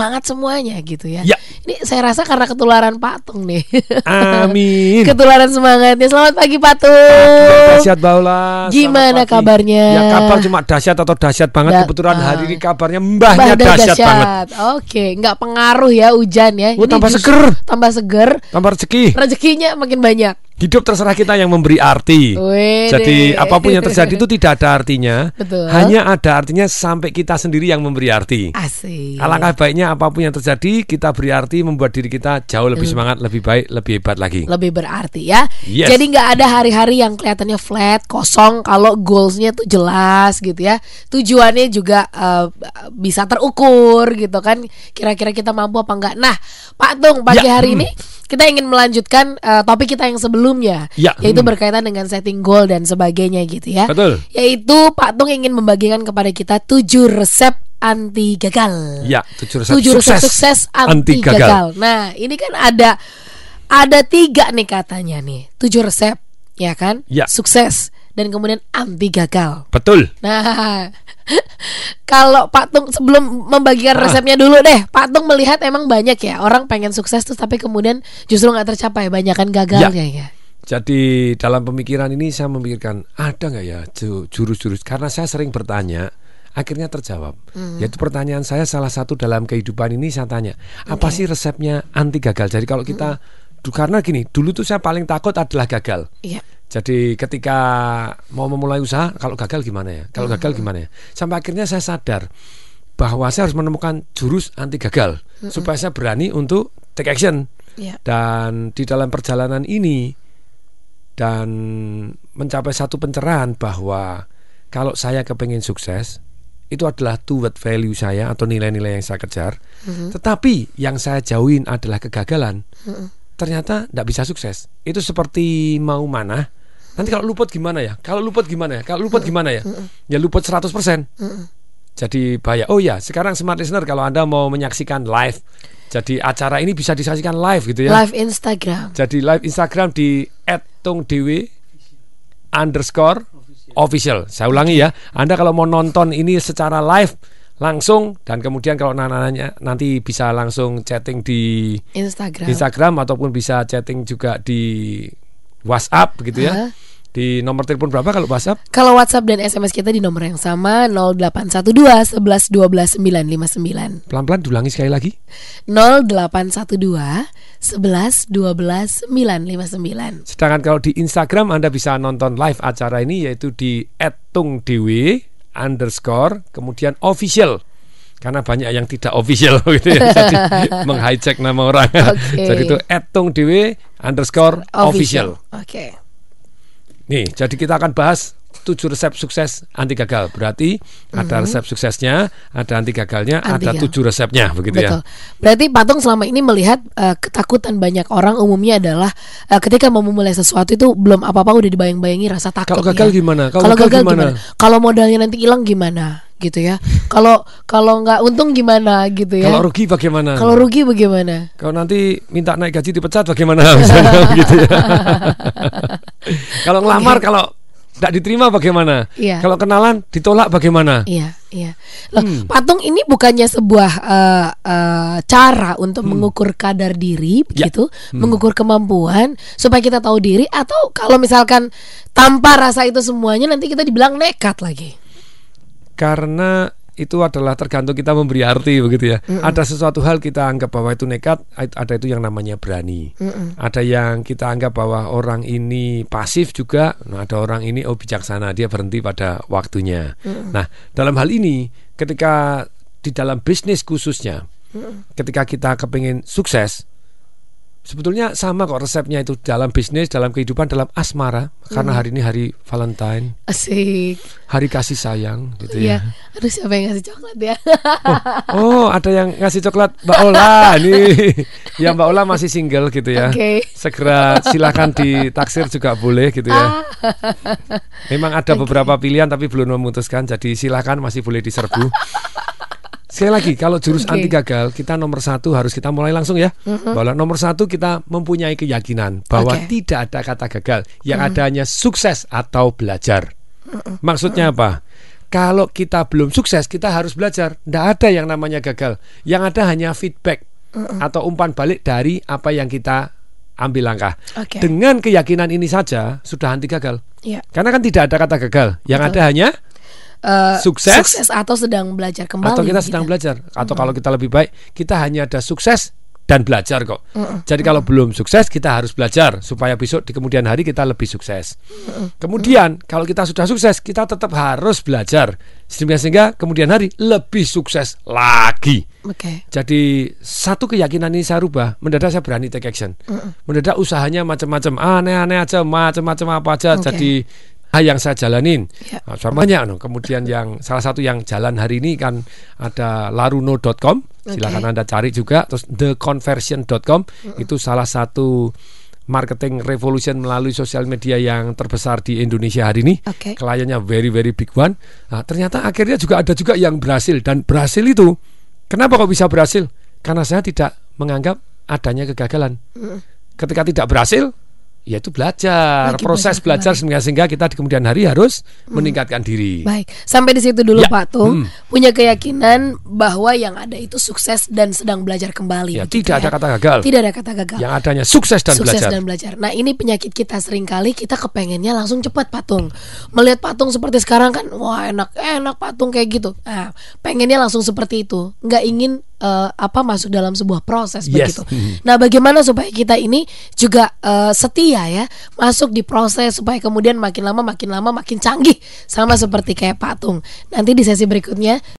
semangat semuanya gitu ya. Ya. Ini saya rasa karena ketularan Patung nih. Amin. ketularan semangatnya. Selamat pagi Patung. Dahsyat Baula. Gimana pagi. kabarnya? Ya kabar cuma dahsyat atau dahsyat banget. Da- Kebetulan ah. hari ini kabarnya mbahnya Mbah dahsyat banget. Oke, nggak pengaruh ya hujan ya. Oh, Ini tambah seger. Tambah seger. Tambah rezeki. Rezekinya makin banyak. Hidup terserah kita yang memberi arti. Wede. Jadi apa pun yang terjadi itu tidak ada artinya. Betul. Hanya ada artinya sampai kita sendiri yang memberi arti. Asik. Alangkah baiknya apa pun yang terjadi kita beri arti membuat diri kita jauh lebih Hmm. semangat, lebih baik, lebih hebat lagi. lebih berarti ya. Yes. Jadi nggak ada hari-hari yang kelihatannya flat, kosong kalau goalsnya tuh jelas gitu ya. Tujuannya juga eh, bisa terukur gitu kan. Kira-kira kita mampu apa enggak. Nah, Pak Tung pagi Ya, hari hmm. Kita ingin melanjutkan eh, topik kita yang sebelumnya, Ya, yaitu hmm. berkaitan dengan setting goal dan sebagainya gitu ya. Betul. Yaitu Pak Tung ingin membagikan kepada kita tujuh resep anti gagal. Ya, tujuh resep tujuh resep sukses sukses anti, anti gagal. gagal. Nah, ini kan ada ada tiga nih katanya nih, tujuh resep, ya kan? Ya. Sukses dan kemudian anti gagal. Betul. Nah, kalau Pak Tung sebelum membagikan Ah. resepnya dulu deh, Pak Tung melihat emang banyak ya orang pengen sukses tuh tapi kemudian justru nggak tercapai, banyakan gagalnya ya. Jadi dalam pemikiran ini saya memikirkan ada nggak ya ju- jurus-jurus karena saya sering bertanya akhirnya terjawab. Hmm. Yaitu pertanyaan saya salah satu dalam kehidupan ini saya tanya apa sih resepnya anti gagal. Jadi kalau kita Hmm. karena gini dulu tuh saya paling takut adalah gagal. Iya. Jadi ketika mau memulai usaha kalau gagal gimana ya? Kalau gagal gimana ya? Sampai akhirnya saya sadar bahwa saya harus menemukan jurus anti gagal supaya saya berani untuk take action. Iya. Dan di dalam perjalanan ini dan mencapai satu pencerahan bahwa kalau saya kepengen sukses itu adalah two word value saya atau nilai-nilai yang saya kejar. Tetapi yang saya jauhin adalah kegagalan. Ternyata tidak bisa sukses. Itu seperti mau mana. Nanti kalau luput gimana ya? Kalau luput gimana ya? Kalau luput gimana ya? Ya luput 100%. Jadi bahaya. Oh ya, sekarang smart listener kalau Anda mau menyaksikan live. Jadi acara ini bisa disaksikan live gitu ya. Live Instagram. Jadi live Instagram di @tungdewi underscore official. Saya ulangi ya. Anda kalau mau nonton ini secara live langsung dan kemudian kalau nanya nanti bisa langsung chatting di Instagram. Instagram ataupun bisa chatting juga di WhatsApp begitu ya. Hah? Di nomor telepon berapa kalau WhatsApp? Kalau WhatsApp dan SMS kita di nomor yang sama 0812 11 12 959. Pelan-pelan diulangi sekali lagi. 0812 11 12 959. Sedangkan kalau di Instagram Anda bisa nonton live acara ini yaitu di @tungdewi underscore kemudian official karena banyak yang tidak official gitu ya jadi menghijack nama orang Oke. jadi itu @tungdewi underscore official. Oke. Nih jadi kita akan bahas tujuh resep sukses anti gagal berarti ada resep suksesnya ada anti gagalnya Anti ada tujuh resepnya begitu Betul. ya Berarti Patung selama ini melihat eh, ketakutan banyak orang umumnya adalah eh, ketika mau memulai sesuatu itu belum apa-apa udah dibayang-bayangi rasa takut. Kalau gagal ya. gimana? Kalau Kalau gagal gagal gimana? gimana? Kalau modalnya nanti hilang gimana? Gitu ya. Kalau kalau nggak untung gimana gitu ya. kalau rugi bagaimana Kalau rugi bagaimana? Kalau nanti minta naik gaji dipecat bagaimana misalnya gitu ya. kalau ngelamar kalau tidak diterima bagaimana? Iya. Kalau kenalan ditolak bagaimana? Iya, iya. Loh, Hmm. patung ini bukannya sebuah eh, eh, cara untuk mengukur kadar diri, Hmm. Ya. begitu, mengukur kemampuan supaya kita tahu diri, atau kalau misalkan tanpa rasa itu semuanya nanti kita dibilang nekat lagi. Karena itu adalah tergantung kita memberi arti begitu ya. Ada sesuatu hal kita anggap bahwa itu nekat, ada itu yang namanya berani. Ada yang kita anggap bahwa orang ini pasif juga, nah ada orang ini oh bijaksana, dia berhenti pada waktunya. Nah, dalam hal ini ketika di dalam bisnis khususnya, ketika kita kepingin sukses, sebetulnya sama kok resepnya itu dalam bisnis, dalam kehidupan, dalam asmara. Karena hari ini hari Valentine, Asik. hari kasih sayang, gitu Iya. ya. Aduh siapa yang ngasih coklat ya? Oh, ada yang ngasih coklat Mbak Ola nih. Ya Mbak Ola masih single gitu ya. Oke. Segera silahkan ditaksir juga boleh gitu ya. Memang ada beberapa pilihan tapi belum memutuskan. Jadi silahkan masih boleh diserbu. Sekali lagi, kalau jurus Oke. anti gagal, kita nomor satu harus kita mulai langsung ya. Bahwa nomor satu kita mempunyai keyakinan bahwa Oke. tidak ada kata gagal, yang ada hanya sukses atau belajar. Maksudnya apa? kalau kita belum sukses, kita harus belajar. Tidak ada yang namanya gagal. Yang ada hanya feedback atau umpan balik dari apa yang kita ambil langkah. Oke. Dengan keyakinan ini saja sudah anti gagal. Iya. Karena kan tidak ada kata gagal. Yang Betul. ada hanya Eh, Sukses. atau sedang belajar kembali. atau kita gitu. sedang belajar atau kalau kita lebih baik kita hanya ada sukses dan belajar kok. Jadi kalau belum sukses kita harus belajar supaya besok di kemudian hari kita lebih sukses. Kemudian kalau kita sudah sukses kita tetap harus belajar sehingga sehingga kemudian hari lebih sukses lagi. Oke. Jadi satu keyakinan ini saya rubah, mendadak saya berani take action. Mendadak usahanya macam-macam, aneh-aneh aja, macam-macam apa aja Oke. jadi hal yang saya jalanin. Ya. Nah, banyak no. Kemudian yang salah satu yang jalan hari ini kan ada laruno.com. Silakan Anda cari juga terus theconversion.com itu salah satu marketing revolution melalui sosial media yang terbesar di Indonesia hari ini. Oke. Kliennya very very big one. Nah, ternyata akhirnya juga ada juga yang berhasil dan berhasil itu kenapa kok bisa berhasil? Karena saya tidak menganggap adanya kegagalan. Ketika tidak berhasil, yaitu belajar, Lagi proses belajar belajar sehingga sehingga kita di kemudian hari harus meningkatkan diri. Baik, sampai di situ dulu Ya. Pak Tung. Hmm. Punya keyakinan bahwa yang ada itu sukses dan sedang belajar kembali. Ya, tidak ada ya? kata gagal. Tidak ada kata gagal. Yang adanya sukses dan sukses belajar. dan belajar. Nah ini penyakit kita sering kali kita kepengennya langsung cepat patung. Melihat patung seperti sekarang kan, wah enak enak patung kayak gitu. Nah pengennya langsung seperti itu, nggak ingin eh, apa masuk dalam sebuah proses Yes. begitu. Mhm. Nah bagaimana supaya kita ini juga eh, setia ya, masuk di proses supaya kemudian makin lama makin lama makin canggih sama seperti kayak patung. Nanti di sesi berikutnya